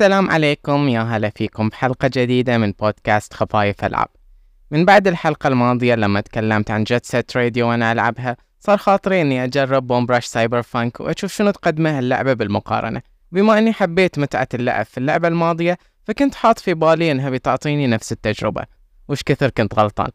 السلام عليكم. يا هلا فيكم بحلقة جديدة من بودكاست خفايف ألعاب. من بعد الحلقة الماضية لما تكلمت عن Jet Set Radio وأنا ألعبها صار خاطري إني أجرب Bomb Rush Cyberfunk وأشوف شنو تقدمه اللعبة بالمقارنة. بما إني حبيت متعة اللعب في اللعبة الماضية فكنت حاط في بالي إنها بتعطيني نفس التجربة. وش كثر كنت غلطان؟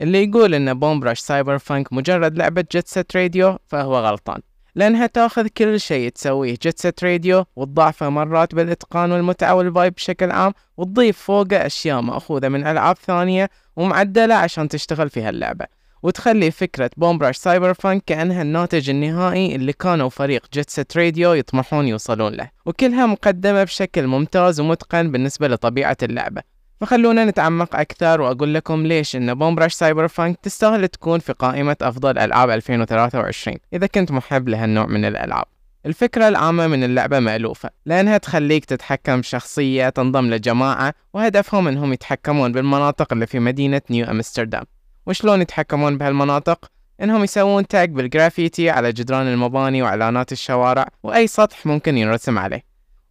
اللي يقول إن Bomb Rush Cyberfunk مجرد لعبة Jet Set Radio فهو غلطان. لأنها تأخذ كل شيء تسويه Jet Set Radio وتضاعفه مرات بالإتقان والمتعة وال vibe بشكل عام وتضيف فوقه أشياء مأخوذة من ألعاب ثانية ومعدلة عشان تشتغل في هاللعبة وتخلي فكرة Bomb Rush Cyberfunk كأنها الناتج النهائي اللي كانوا فريق Jet Set Radio يطمحون يوصلون له. وكلها مقدمة بشكل ممتاز ومتقن بالنسبة لطبيعة اللعبة. فخلونا نتعمق أكثر وأقول لكم ليش إن Bomb Rush Cyberfunk تستاهل تكون في قائمة أفضل ألعاب 2023 إذا كنت محب لهالنوع من الألعاب الفكرة العامة من اللعبة مألوفة لأنها تخليك تتحكم بشخصية تنضم لجماعة وهدفهم إنهم يتحكمون بالمناطق اللي في مدينة New Amsterdam وشلون يتحكمون بهالمناطق؟ إنهم يسوون tag بالجرافيتي على جدران المباني وإعلانات الشوارع وأي سطح ممكن ينرسم عليه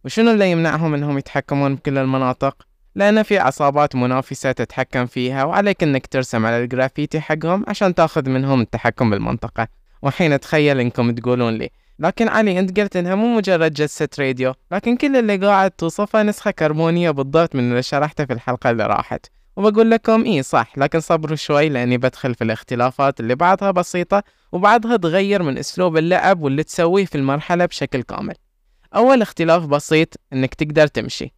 وشنو اللي يمنعهم إنهم يتحكمون بكل المناطق؟ لأن في عصابات منافسة تتحكم فيها وعليك إنك ترسم على الجرافيتي حقهم عشان تأخذ منهم التحكم بالمنطقة. وحين أتخيل إنكم تقولون لي لكن علي أنت قلت إنها مو مجرد جلسة راديو لكن كل اللي قاعد توصفها نسخة كربونية بالضبط من اللي شرحته في الحلقة اللي راحت. وبقول لكم إيه صح لكن صبروا شوي لأني بدخل في الاختلافات اللي بعضها بسيطة وبعضها تغير من أسلوب اللعب واللي تسويه في المرحلة بشكل كامل. أول اختلاف بسيط إنك تقدر تمشي.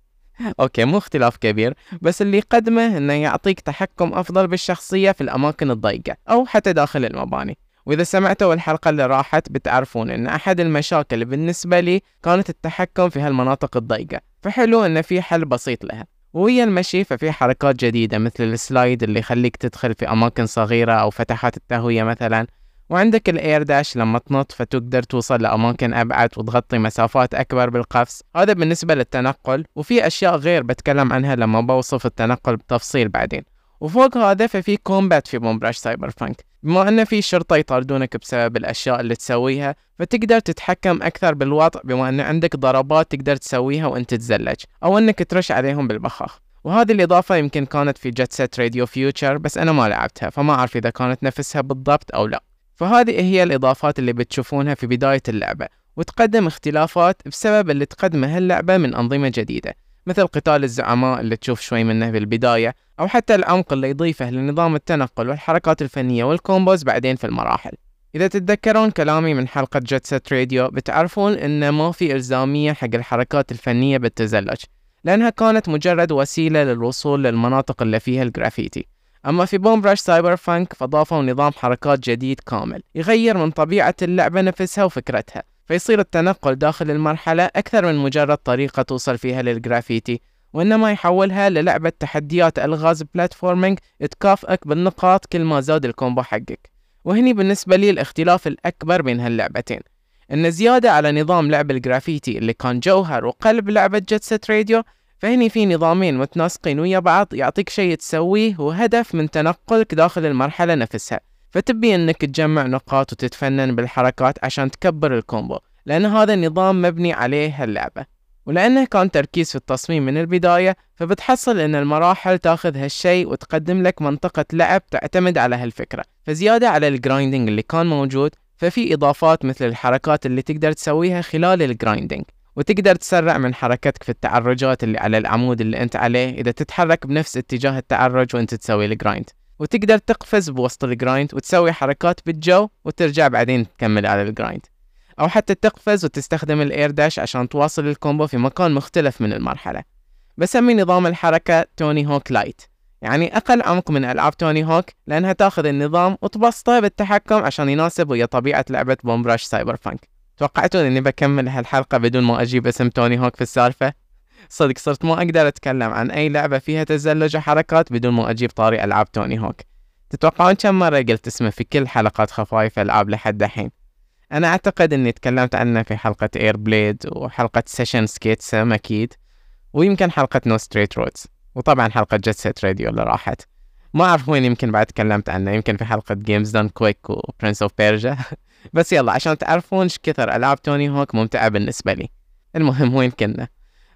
أوكي مو اختلاف كبير بس اللي يقدمه إنه يعطيك تحكم أفضل بالشخصية في الأماكن الضيقة أو حتى داخل المباني. وإذا سمعتوا الحلقة اللي راحت بتعرفون إن أحد المشاكل بالنسبة لي كانت التحكم في هالمناطق الضيقة فحلو إن في حل بسيط لها. وهي المشي ففي حركات جديدة مثل السلايد اللي يخليك تدخل في أماكن صغيرة أو فتحات التهوية مثلا. وعندك الاير داش لما تنط فتقدر توصل لأماكن أبعد وتغطي مسافات أكبر بالقفز هذا بالنسبة للتنقل وفي أشياء غير بتكلم عنها لما بوصف التنقل بتفصيل بعدين. وفوق هذا ففي combat في Bomb Rush Cyberfunk بما أن في شرطة يطاردونك بسبب الأشياء اللي تسويها فتقدر تتحكم أكثر بالوضع بما أن عندك ضربات تقدر تسويها وأنت تتزلج أو أنك ترش عليهم بالبخاخ وهذه الإضافة يمكن كانت في Jet Set Radio Future بس أنا ما لعبتها فما أعرف إذا كانت نفسها بالضبط أو لأ. فهذه هي الإضافات اللي بتشوفونها في بداية اللعبة وتقدم اختلافات بسبب اللي تقدمه هاللعبة من أنظمة جديدة مثل قتال الزعماء اللي تشوف شوي منه بالبداية أو حتى العمق اللي يضيفه لنظام التنقل والحركات الفنية وال combos بعدين في المراحل. إذا تتذكرون كلامي من حلقة Jet Set Radio بتعرفون إن ما في إلزامية حق الحركات الفنية بالتزلج لأنها كانت مجرد وسيلة للوصول للمناطق اللي فيها الجرافيتي. أما في Bomb Rush Cyberfunk فضافوا نظام حركات جديد كامل يغير من طبيعة اللعبة نفسها وفكرتها فيصير التنقل داخل المرحلة أكثر من مجرد طريقة توصل فيها للجرافيتي وإنما يحولها للعبة تحديات ألغاز platforming تكافئك بالنقاط كل ما زاد ال combo حقك. وهني بالنسبة لي الاختلاف الأكبر بين هاللعبتين إن زيادة على نظام لعب الجرافيتي اللي كان جوهر وقلب لعبة Jet Set Radio فهني في نظامين متناسقين ويا بعض يعطيك شيء تسويه وهدف من تنقلك داخل المرحلة نفسها. فتبي إنك تجمع نقاط وتتفنن بالحركات عشان تكبر ال combo لأن هذا النظام مبني عليه هاللعبة. ولأنه كان تركيز في التصميم من البداية فبتحصل أن المراحل تاخذ هالشيء وتقدم لك منطقة لعب تعتمد على هالفكرة. فزيادة على ال grinding اللي كان موجود ففي إضافات مثل الحركات اللي تقدر تسويها خلال ال grinding وتقدر تسرع من حركتك في التعرجات اللي على العمود اللي أنت عليه. إذا تتحرك بنفس اتجاه التعرج وأنت تسوي ال grind وتقدر تقفز بوسط ال grind وتسوي حركات بالجو وترجع بعدين تكمل على ال grind أو حتى تقفز وتستخدم ال air dash عشان تواصل ال combo في مكان مختلف من المرحلة. بسمي نظام الحركة Tony Hawk light يعني أقل عمق من ألعاب Tony Hawk لأنها تأخذ النظام وتبسطه بالتحكم عشان يناسب ويا طبيعة لعبة Bomb Rush Cyberfunk توقعتوا إني بكمل هالحلقة بدون ما أجيب اسم Tony Hawk في السالفة؟ صدق صرت ما أقدر أتكلم عن أي لعبة فيها تزلج وحركات بدون ما أجيب طاري ألعاب Tony Hawk. تتوقعون كم مرة قلت اسمه في كل حلقات خفايف ألعاب لحد الحين أنا أعتقد إني تكلمت عنه في حلقة AirBlade وحلقة Session Skate Sim أكيد ويمكن حلقة No Straight Roads وطبعا حلقة Jet Set Radio اللي راحت. ما أعرف وين يمكن بعد تكلمت عنه يمكن في حلقة Games Done Quick و Prince of Persia بس يلا عشان تعرفون إيش كثر ألعاب Tony Hawk ممتعة بالنسبة لي. المهم وين كنا؟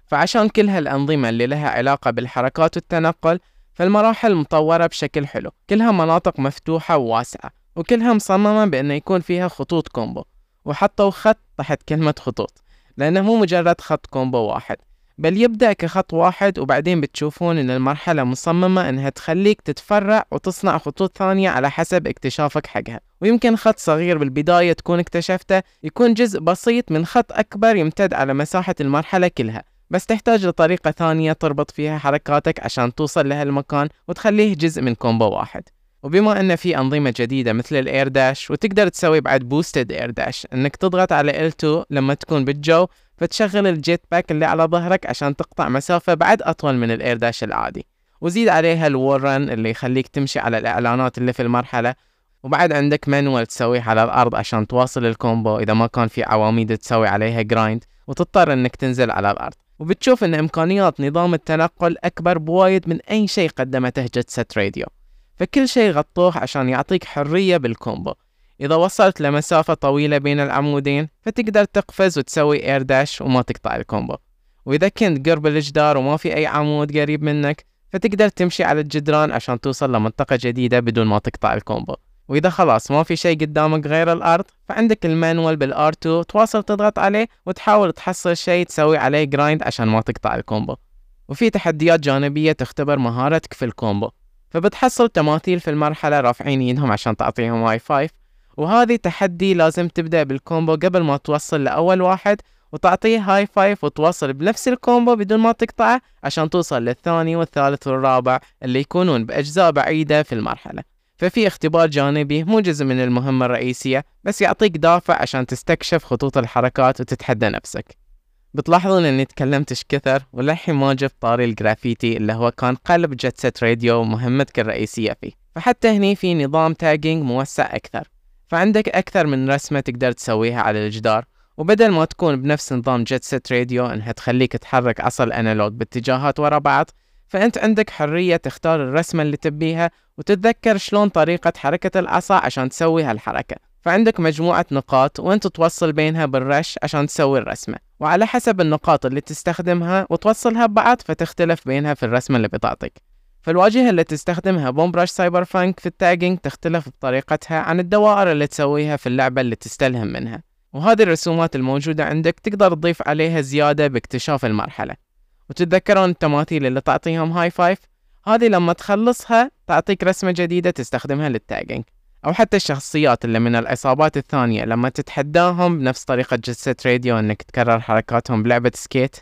فعشان كل هالأنظمة اللي لها علاقة بالحركات والتنقل فالمراحل مطورة بشكل حلو. كلها مناطق مفتوحة وواسعة وكلها مصممة بأنه يكون فيها خطوط combo. وحطوا خط تحت كلمة خطوط لأنه مو مجرد خط combo واحد. بل يبدأ كخط واحد وبعدين بتشوفون إن المرحلة مصممة إنها تخليك تتفرع وتصنع خطوط ثانية على حسب اكتشافك حقها. ويمكن خط صغير بالبداية تكون اكتشفته يكون جزء بسيط من خط أكبر يمتد على مساحة المرحلة كلها. بس تحتاج لطريقة ثانية تربط فيها حركاتك عشان توصل لهالمكان وتخليه جزء من combo واحد. وبما إن في أنظمة جديدة مثل ال air dash وتقدر تسوي بعد boosted air dash إنك تضغط على L2 لما تكون بالجو فتشغل ال jetpack اللي على ظهرك عشان تقطع مسافة بعد أطول من ال air dash العادي. وزيد عليها ال wall run اللي يخليك تمشي على الإعلانات اللي في المرحلة. وبعد عندك manual تسويه على الأرض عشان تواصل ال combo إذا ما كان في عواميد تسوي عليها grind وتضطر إنك تنزل على الأرض. وبتشوف إن إمكانيات نظام التنقل أكبر بوايد من أي شيء قدمته Set Radio فكل شيء غطوه عشان يعطيك حرية بال combo. إذا وصلت لمسافة طويلة بين العمودين فتقدر تقفز وتسوي air dash وما تقطع ال combo. وإذا كنت قرب الجدار وما في أي عمود قريب منك فتقدر تمشي على الجدران عشان توصل لمنطقة جديدة بدون ما تقطع ال combo. وإذا خلاص ما في شيء قدامك غير الأرض فعندك ال manual بال R2 تواصل تضغط عليه وتحاول تحصل شيء تسوي عليه grind عشان ما تقطع ال combo. وفي تحديات جانبية تختبر مهارتك في ال combo. فبتحصل تماثيل في المرحلة رافعين يدهم عشان تعطيهم high five وهذه تحدي لازم تبدأ بال combo قبل ما توصل لأول واحد وتعطيه high five وتواصل بنفس ال combo بدون ما تقطعه عشان توصل للثاني والثالث والرابع اللي يكونون بأجزاء بعيدة في المرحلة. ففي اختبار جانبي مو جزء من المهمة الرئيسية بس يعطيك دافع عشان تستكشف خطوط الحركات وتتحدى نفسك. بتلاحظون إني تكلمت إيش كثر؟ وللحين ما جبت طاري الجرافيتي اللي هو كان قلب Jet Set Radio ومهمتك الرئيسية فيه. فحتى هني في نظام tagging موسع أكثر. فعندك أكثر من رسمة تقدر تسويها على الجدار وبدل ما تكون بنفس نظام Jet Set Radio إنها تخليك تحرك عصا ال analog باتجاهات ورا بعض فأنت عندك حرية تختار الرسمة اللي تبيها وتتذكر شلون طريقة حركة العصا عشان تسوي هالحركة. فعندك مجموعة نقاط وأنت توصل بينها بالرش عشان تسوي الرسمة وعلى حسب النقاط اللي تستخدمها وتوصلها ببعض فتختلف بينها في الرسمة اللي بتعطيك. فالواجهة اللي تستخدمها Bomb Rush Cyberfunk في ال tagging تختلف بطريقتها عن الدوائر اللي تسويها في اللعبة اللي تستلهم منها. وهذه الرسومات الموجودة عندك تقدر تضيف عليها زيادة باكتشاف المرحلة. وتتذكرون التماثيل اللي تعطيهم high five هذه لما تخلصها تعطيك رسمة جديدة تستخدمها لل tagging. أو حتى الشخصيات اللي من العصابات الثانية لما تتحداهم بنفس طريقة Jet Set Radio إنك تكرر حركاتهم بلعبة Skate.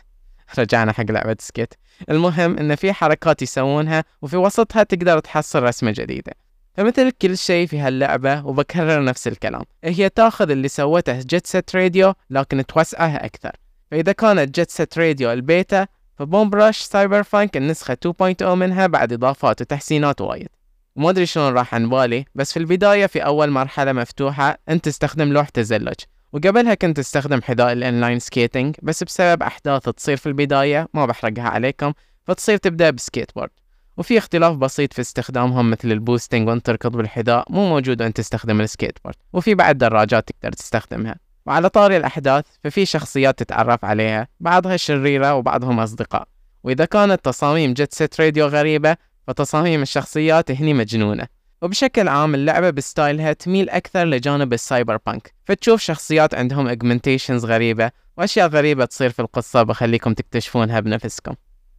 رجعنا حق لعبة Skate. المهم إن في حركات يسوونها وفي وسطها تقدر تحصل رسمة جديدة. فمثل كل شيء في هاللعبة وبكرر نفس الكلام. هي تاخذ اللي سوته Jet Set Radio لكن توسعها أكثر. فإذا كانت Jet Set Radio ال beta ف Bomb Rush Cyberfunk النسخة 2.0 منها بعد إضافات وتحسينات وايد. وما أدري شلون راح عن بالي بس في البداية في أول مرحلة مفتوحة أنت تستخدم لوح تزلج. وقبلها كنت تستخدم حذاء ال inline skating بس بسبب أحداث تصير في البداية ما بحرقها عليكم فتصير تبدأ بسكيت بورد وفي اختلاف بسيط في استخدامهم مثل ال boosting وانت تركض بالحذاء مو موجود وانت تستخدم السكيت بورد وفي بعد دراجات تقدر تستخدمها. وعلى طاري الأحداث ففي شخصيات تتعرف عليها بعضها شريرة وبعضهم أصدقاء. وإذا كانت تصاميم Jet Set Radio غريبة فتصاميم الشخصيات هني مجنونة. وبشكل عام اللعبة بستايلها تميل أكثر لجانب ال cyberpunk فتشوف شخصيات عندهم augmentations غريبة وأشياء غريبة تصير في القصة بخليكم تكتشفونها بنفسكم.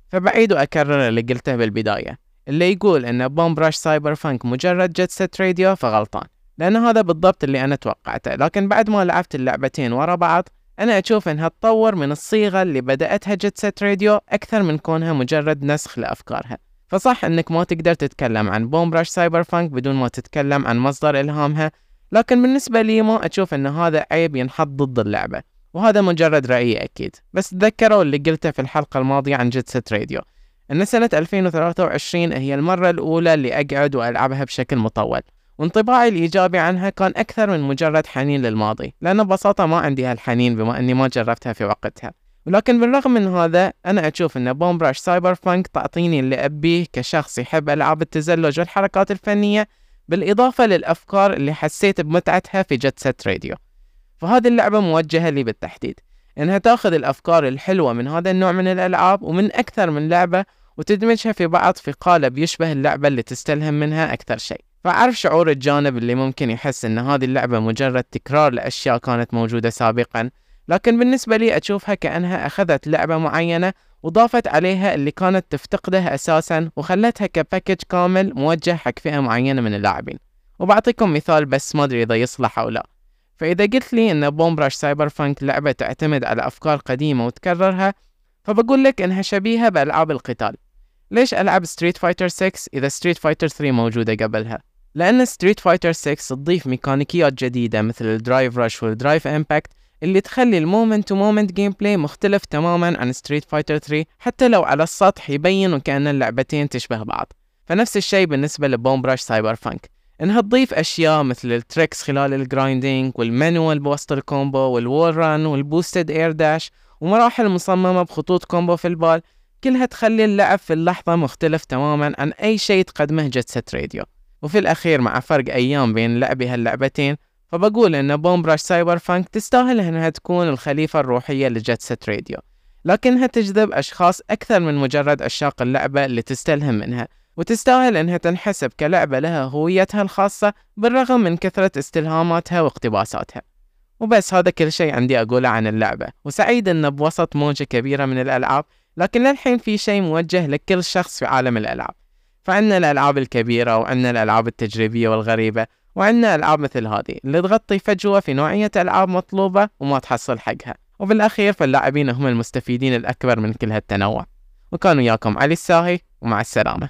فبعيد وأكرر اللي قلته بالبداية اللي يقول إن Bomb Rush Cyberfunk مجرد Jet Set Radio فغلطان. لأن هذا بالضبط اللي أنا توقعته. لكن بعد ما لعبت اللعبتين ورا بعض أنا أشوف إنها تطور من الصيغة اللي بدأتها Jet Set Radio أكثر من كونها مجرد نسخ لأفكارها. فصح إنك ما تقدر تتكلم عن Bomb Rush Cyberfunk بدون ما تتكلم عن مصدر إلهامها لكن بالنسبة لي ما أشوف إن هذا عيب ينحط ضد اللعبة وهذا مجرد رأيي أكيد. بس تذكروا اللي قلته في الحلقة الماضية عن Set Radio إن سنة 2023 هي المرة الأولى اللي أقعد وألعبها بشكل مطول وانطباعي الإيجابي عنها كان أكثر من مجرد حنين للماضي لأن ببساطة ما عندي هالحنين بما أني ما جربتها في وقتها. ولكن بالرغم من هذا أنا أشوف أن Bomb Rush Cyberfunk تعطيني اللي أبيه كشخص يحب ألعاب التزلج والحركات الفنية بالإضافة للأفكار اللي حسيت بمتعتها في Jet Set Radio فهذه اللعبة موجهة لي بالتحديد. إنها تأخذ الأفكار الحلوة من هذا النوع من الألعاب ومن أكثر من لعبة وتدمجها في بعض في قالب يشبه اللعبة اللي تستلهم منها أكثر شيء. فأعرف شعور الجانب اللي ممكن يحس إن هذه اللعبة مجرد تكرار لأشياء كانت موجودة سابقا. لكن بالنسبة لي أشوفها كأنها أخذت لعبة معينة وضافت عليها اللي كانت تفتقده أساسا وخلتها ك package كامل موجه حق فئة معينة من اللاعبين. وبعطيكم مثال بس ما أدري إذا يصلح أو لا. فإذا قلت لي إن Bomb Rush Cyberfunk لعبة تعتمد على أفكار قديمة وتكررها فبقول لك إنها شبيهة بألعاب القتال. ليش ألعب Street Fighter 6 إذا Street Fighter 3 موجودة قبلها؟ لأن Street Fighter 6 تضيف ميكانيكيات جديدة مثل ال Drive Rush وال Drive Impact اللي تخلي ال moment to moment gameplay مختلف تماما عن Street Fighter 3 حتى لو على السطح يبين وكأن اللعبتين تشبه بعض. فنفس الشيء بالنسبة ل Bomb Rush Cyberfunk إنها تضيف أشياء مثل ال tricks خلال ال grinding وال manual بوسط ال combo وال wall run وال boosted air dash ومراحل مصممة بخطوط combo في البال. كلها تخلي اللعب في اللحظة مختلف تماما عن أي شيء تقدمه Jet Set Radio وفي الأخير مع فرق أيام بين لعب هاللعبتين فبقول إن بوم براش سايبر فانك تستاهل إنها تكون الخليفة الروحية لجت ست راديو. لكنها تجذب أشخاص أكثر من مجرد عشاق اللعبة اللي تستلهم منها وتستاهل إنها تنحسب كلعبة لها هويتها الخاصة بالرغم من كثرة استلهاماتها واقتباساتها. وبس هذا كل شيء عندي أقوله عن اللعبة. وسعيد إن بوسط موجة كبيرة من الألعاب لكن للحين في شيء موجه لكل شخص في عالم الألعاب. فعندنا الألعاب الكبيرة وعندنا الألعاب التجريبية والغريبة وعندنا ألعاب مثل هذه اللي تغطي فجوة في نوعية ألعاب مطلوبة وما تحصل حقها. وبالأخير فاللاعبين هم المستفيدين الأكبر من كل هالتنوع. وكان وياكم علي الساهي ومع السلامة.